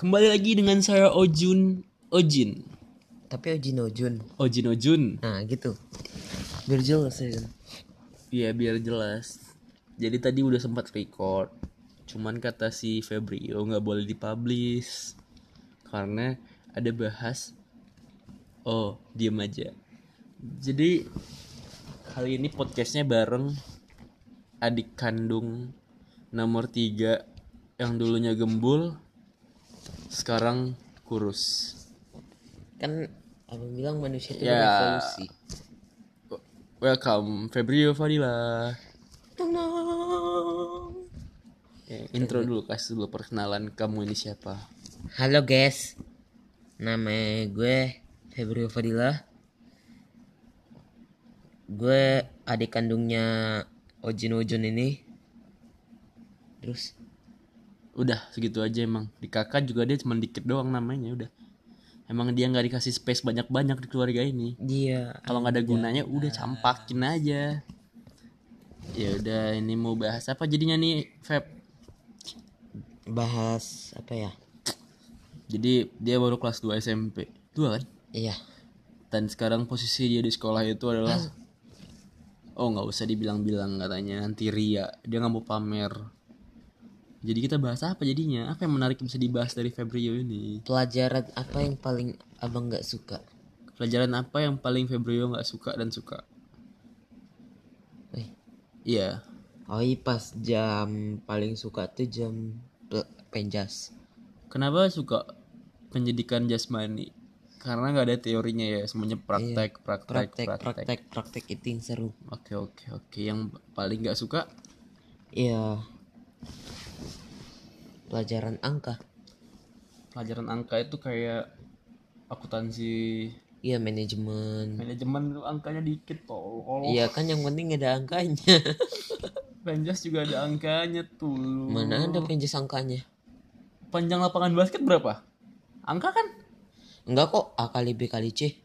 Kembali lagi dengan saya Ojun Ojin. Tapi Ojin Ojun. Ojin Ojun. Nah gitu. Biar jelas ya. Iya biar jelas. Jadi tadi udah sempat record. Cuman kata si Febrio nggak boleh dipublish karena ada bahas. Oh diem aja. Jadi kali ini podcastnya bareng adik kandung nomor tiga yang dulunya gembul sekarang kurus. Kan abang bilang manusia itu Ya. berevolusi. Welcome Febrio Fadila. Ya, intro dulu kasih dulu perkenalan kamu ini siapa? Halo guys. Nama gue Febrio Fadila. Gue adik kandungnya Ojin Ojun ini. Terus Udah segitu aja emang. Di kakak juga dia cuma dikit doang namanya udah. Emang dia nggak dikasih space banyak-banyak di keluarga ini. dia Kalau nggak ada gunanya udah campakin aja. Ya udah ini mau bahas apa jadinya nih Feb? bahas apa ya? Jadi dia baru kelas 2 SMP. Dua kan? Iya. Dan sekarang posisi dia di sekolah itu adalah Oh nggak usah dibilang-bilang katanya nanti Ria dia nggak mau pamer. Jadi kita bahas apa jadinya? Apa yang menarik bisa dibahas dari Febrio ini? Pelajaran apa yang paling abang nggak suka? Pelajaran apa yang paling Febrio nggak suka dan suka? Eh, Iya. Oh iya pas jam paling suka tuh jam pe- penjas. Kenapa suka pendidikan jasmani? Karena nggak ada teorinya ya, semuanya praktek, praktek, Iya. Praktek, praktek. praktek, praktek itu yang seru. Oke, oke, oke. Yang paling nggak suka Iya. Pelajaran angka. pelajaran angka itu kayak akuntansi, Iya manajemen. manajemen itu angkanya dikit tolol. Iya kan yang penting ada angkanya. Penjas juga ada angkanya tuh. Mana ada penjas angkanya? Panjang lapangan basket berapa? Angka kan? Enggak kok A kali B kali C.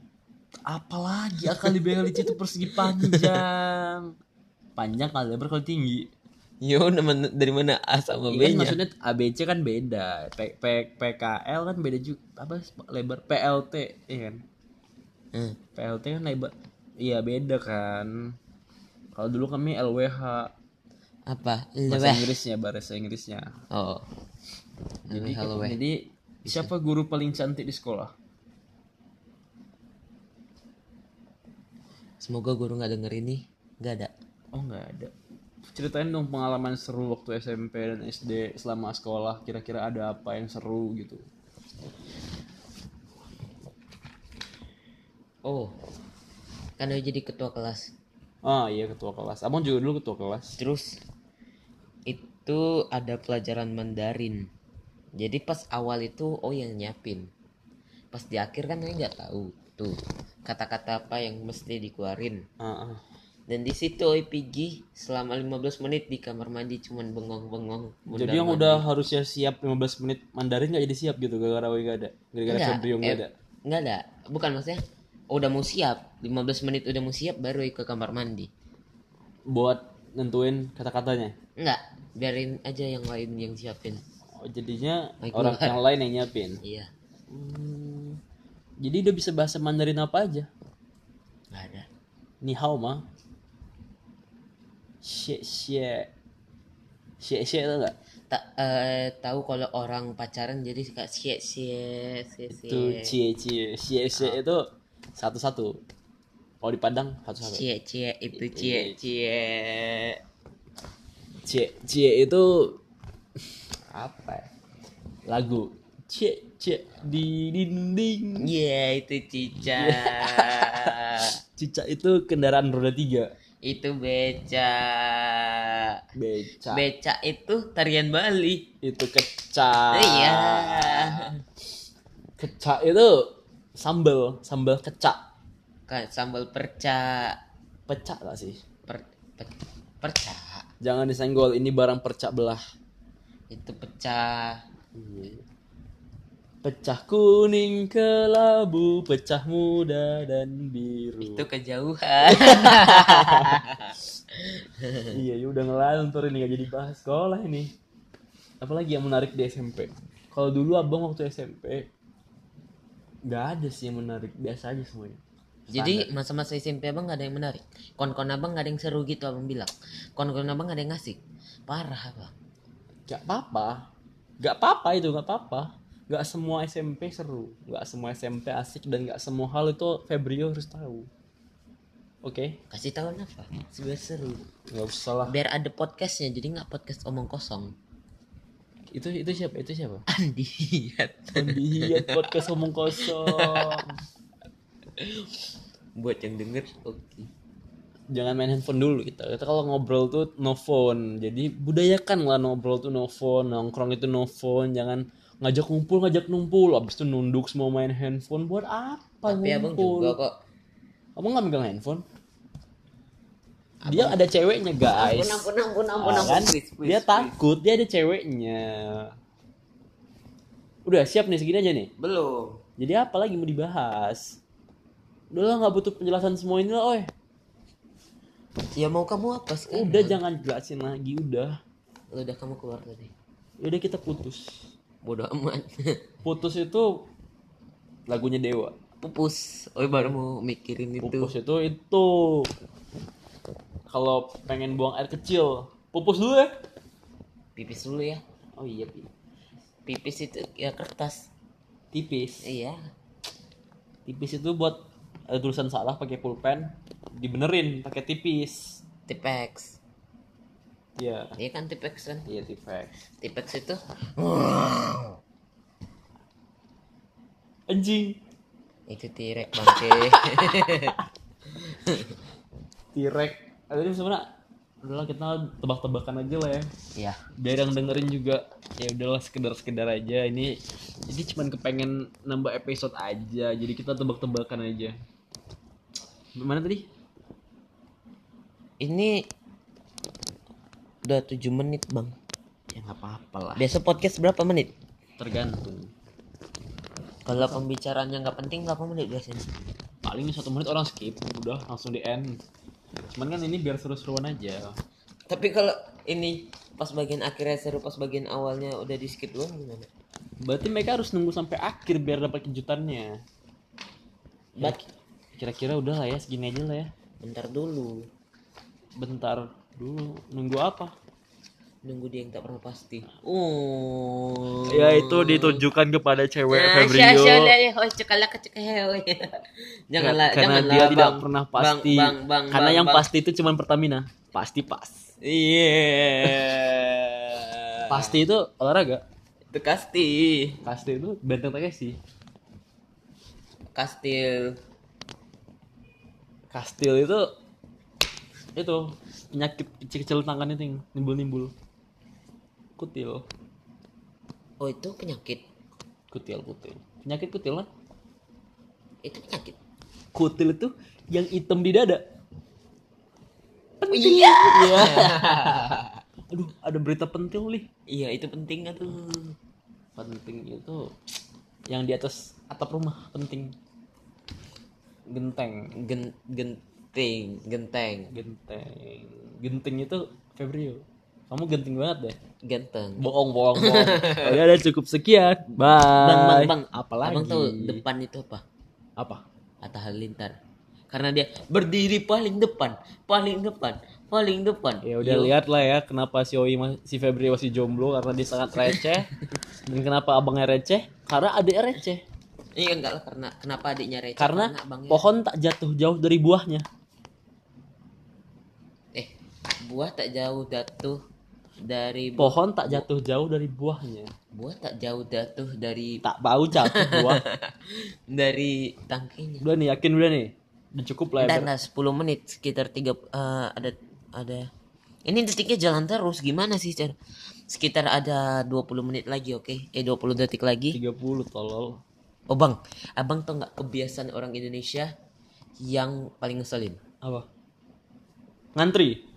Apalagi akali kali C itu persegi panjang. Panjang kali lebar kali tinggi. Yo dari mana A sama Iya B kan nya? maksudnya ABC kan beda. P, P, PKL kan beda juga. Apa lebar PLT iya kan? Hmm. PLT kan lebar. Iya beda kan. Kalau dulu kami LWH Apa? bahasa Leweh. Inggrisnya bahasa Inggrisnya. Oh. Jadi weh. jadi siapa guru paling cantik di sekolah? Semoga guru nggak denger ini. Nggak ada. Oh nggak ada. Ceritain dong pengalaman seru waktu SMP dan SD selama sekolah. Kira-kira ada apa yang seru gitu? Oh. Kan udah jadi ketua kelas. Ah iya ketua kelas. Abang juga dulu ketua kelas. Terus itu ada pelajaran Mandarin. Jadi pas awal itu oh yang nyiapin. Pas di akhir kan saya nggak tahu tuh kata-kata apa yang mesti dikeluarin. Ah, ah. Dan di situ Oi pergi selama 15 menit di kamar mandi cuman bengong-bengong. Jadi yang udah harusnya siap 15 menit Mandarin nggak jadi siap gitu gara-gara Wei nggak ada. Gara-gara Febrio nggak eh, ada. Nggak ada. Bukan maksudnya udah mau siap 15 menit udah mau siap baru ke kamar mandi. Buat nentuin kata-katanya. Enggak, biarin aja yang lain yang siapin. Oh, jadinya Baik, orang keluar. yang lain yang nyiapin. Iya, Hmm, jadi udah bisa bahasa Mandarin apa aja? nggak ada. Ni hao mah? Xie xie. Xie xie tau nggak? tak eh, tahu kalau orang pacaran jadi suka cie cie cie Itu cie cie cie. Xie xie itu satu-satu. Kalau di Padang satu-satu. cie cie itu cie cie Cie cie itu apa? ya? Lagu. Cie cie di dinding. Iya itu cica Cica itu kendaraan roda tiga. Itu beca Beca. beca itu tarian Bali itu kecak. iya Kecak itu sambal, sambal kecak. kayak sambal perca Pecak gak sih? per, pe- perca Jangan disenggol, ini barang percak belah. itu pecah Pecah kuning kelabu, pecah muda dan biru. itu kejauhan iya, ya udah ngelantur ini gak jadi bahas sekolah ini. Apalagi yang menarik di SMP? kalau dulu abang waktu SMP nggak ada sih yang menarik biasa aja semuanya Jadi masa-masa SMP abang gak ada yang menarik. Kon-kon abang gak ada yang seru gitu abang bilang. Kon-kon abang gak ada yang ngasih. Parah abang. Gak apa-apa. Gak apa-apa itu, gak apa-apa. Gak semua SMP seru. Gak semua SMP asik dan gak semua hal itu Febrio harus tahu. Oke? Kasih tahu apa? Biar seru. Gak usah lah. Biar ada podcastnya. Jadi nggak podcast omong kosong. Itu itu siapa? Itu siapa? Andi. Pembihiat podcast omong kosong. Buat yang denger, oke. Jangan main handphone dulu kita. Kita kalau ngobrol tuh no phone. Jadi budayakan lah ngobrol tuh no phone, nongkrong itu no phone. Jangan ngajak ngumpul, ngajak ngumpul. Abis itu nunduk semua main handphone. Buat apa Tapi abang ngumpul? juga kok. Kamu nggak megang handphone? Dia ada ceweknya guys. Ampun, ampun, ampun, ampun, Ah, ampun. kan? Please, please, dia please. takut, dia ada ceweknya. Udah siap nih segini aja nih. Belum. Jadi apa lagi mau dibahas? Udah lah nggak butuh penjelasan semua ini lah, oi. Ya mau kamu apa sekarang? Udah jangan jelasin lagi, udah. Udah kamu keluar tadi. Udah kita putus. Bodoh amat. Putus itu lagunya Dewa. Pupus. Oh baru mau mikirin itu. Pupus itu itu kalau pengen buang air kecil, pupus dulu ya. Pipis dulu ya. Oh iya, Pi. Pipis itu ya kertas. tipis. Iya. tipis itu buat ada tulisan salah pakai pulpen dibenerin pakai tipis Tipex. Ya Iya kan Tipex kan? iya tipis Tipex itu? Anjing. Itu tirek bangke. tirek ada di mana udahlah kita tebak-tebakan aja lah ya. Iya. biar yang dengerin juga ya udahlah sekedar-sekedar aja. Ini ini cuman kepengen nambah episode aja jadi kita tebak-tebakan aja. Mana tadi? Ini udah 7 menit, Bang. ya nggak apa-apa lah Biasa podcast berapa menit? tergantung Kalau pembicaraannya nggak penting berapa menit biasanya? paling satu menit orang skip udah langsung di end cuman kan ini biar seru-seruan aja Tapi kalau ini pas bagian akhirnya seru pas bagian awalnya udah di skip doang gimana? berarti mereka harus nunggu sampai akhir biar dapat kejutannya Bat, kira-kira udah lah ya segini aja lah ya bentar dulu. bentar dulu nunggu apa Nunggu dia yang tak pernah pasti. Oh. ya itu ditujukan kepada cewek Nah, Febrio ya. Oh. Janganlah, karena janganlah. dia tidak Bang. pernah Bang, pasti Bang, bang, karena bang, yang bang. pasti itu cuma Pertamina pasti pas Iya. pasti itu olahraga Itu kasti. pasti itu benteng Takeshi Kastil. kastil itu itu penyakit kecil-kecil tangan itu nimbul-nimbul kutil Oh, itu penyakit. kutil kutil penyakit kutil kan Itu penyakit. kutil itu yang hitam di dada Iya. Iya. aduh ada berita penting nih Iya, itu penting tuh. penting itu yang di atas atap rumah penting genteng Gen genting, genteng, genteng. Genting itu Febrio. Kamu genting banget deh. Genteng. bohong bohong bohong. Oke, udah cukup sekian. Bye. Bang, bang, bang. apalagi? Abang tahu depan itu apa? apa? Atta Halilintar. Karena dia berdiri paling depan, paling depan, paling depan. ya udah lihat lah ya kenapa si Oi si Febri masih jomblo karena dia sangat receh. Dan kenapa abangnya receh? Karena adiknya receh. Iya enggak lah karena kenapa adiknya receh? karena abangnya pohon tak jatuh jauh dari buahnya buah tak jauh jatuh dari pohon tak jatuh jauh dari buahnya. Buah tak jauh jatuh dari tak bau jatuh buah. dari tangkinya. udah nih yakin udah nih? Udah cukup lah ya Dan 10 menit sekitar tiga eh, ada ada. Ini detiknya jalan terus gimana sih cara sekitar ada 20 menit lagi oke? Eh 20 detik lagi. 30 tolol. Oh bang abang tau nggak kebiasaan orang Indonesia yang paling ngeselin? Apa? Ngantri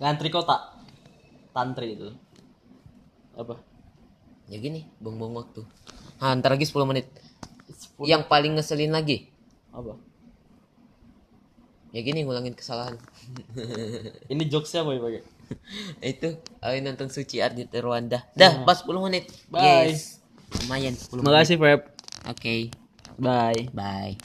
ngantri kota tantri itu. Apa? Ya gini buang-buang waktu. Ah, ntar lagi 10 menit. Yang paling ngeselin lagi? Apa? Ya gini ngulangin kesalahan. Ini jokesnya apa ya pakai itu ayo nonton Suci Ardit Rwanda. Dah pas 10 menit. Bye. yes. Lumayan 10 menit. Makasih Feb. oke. Bye. bye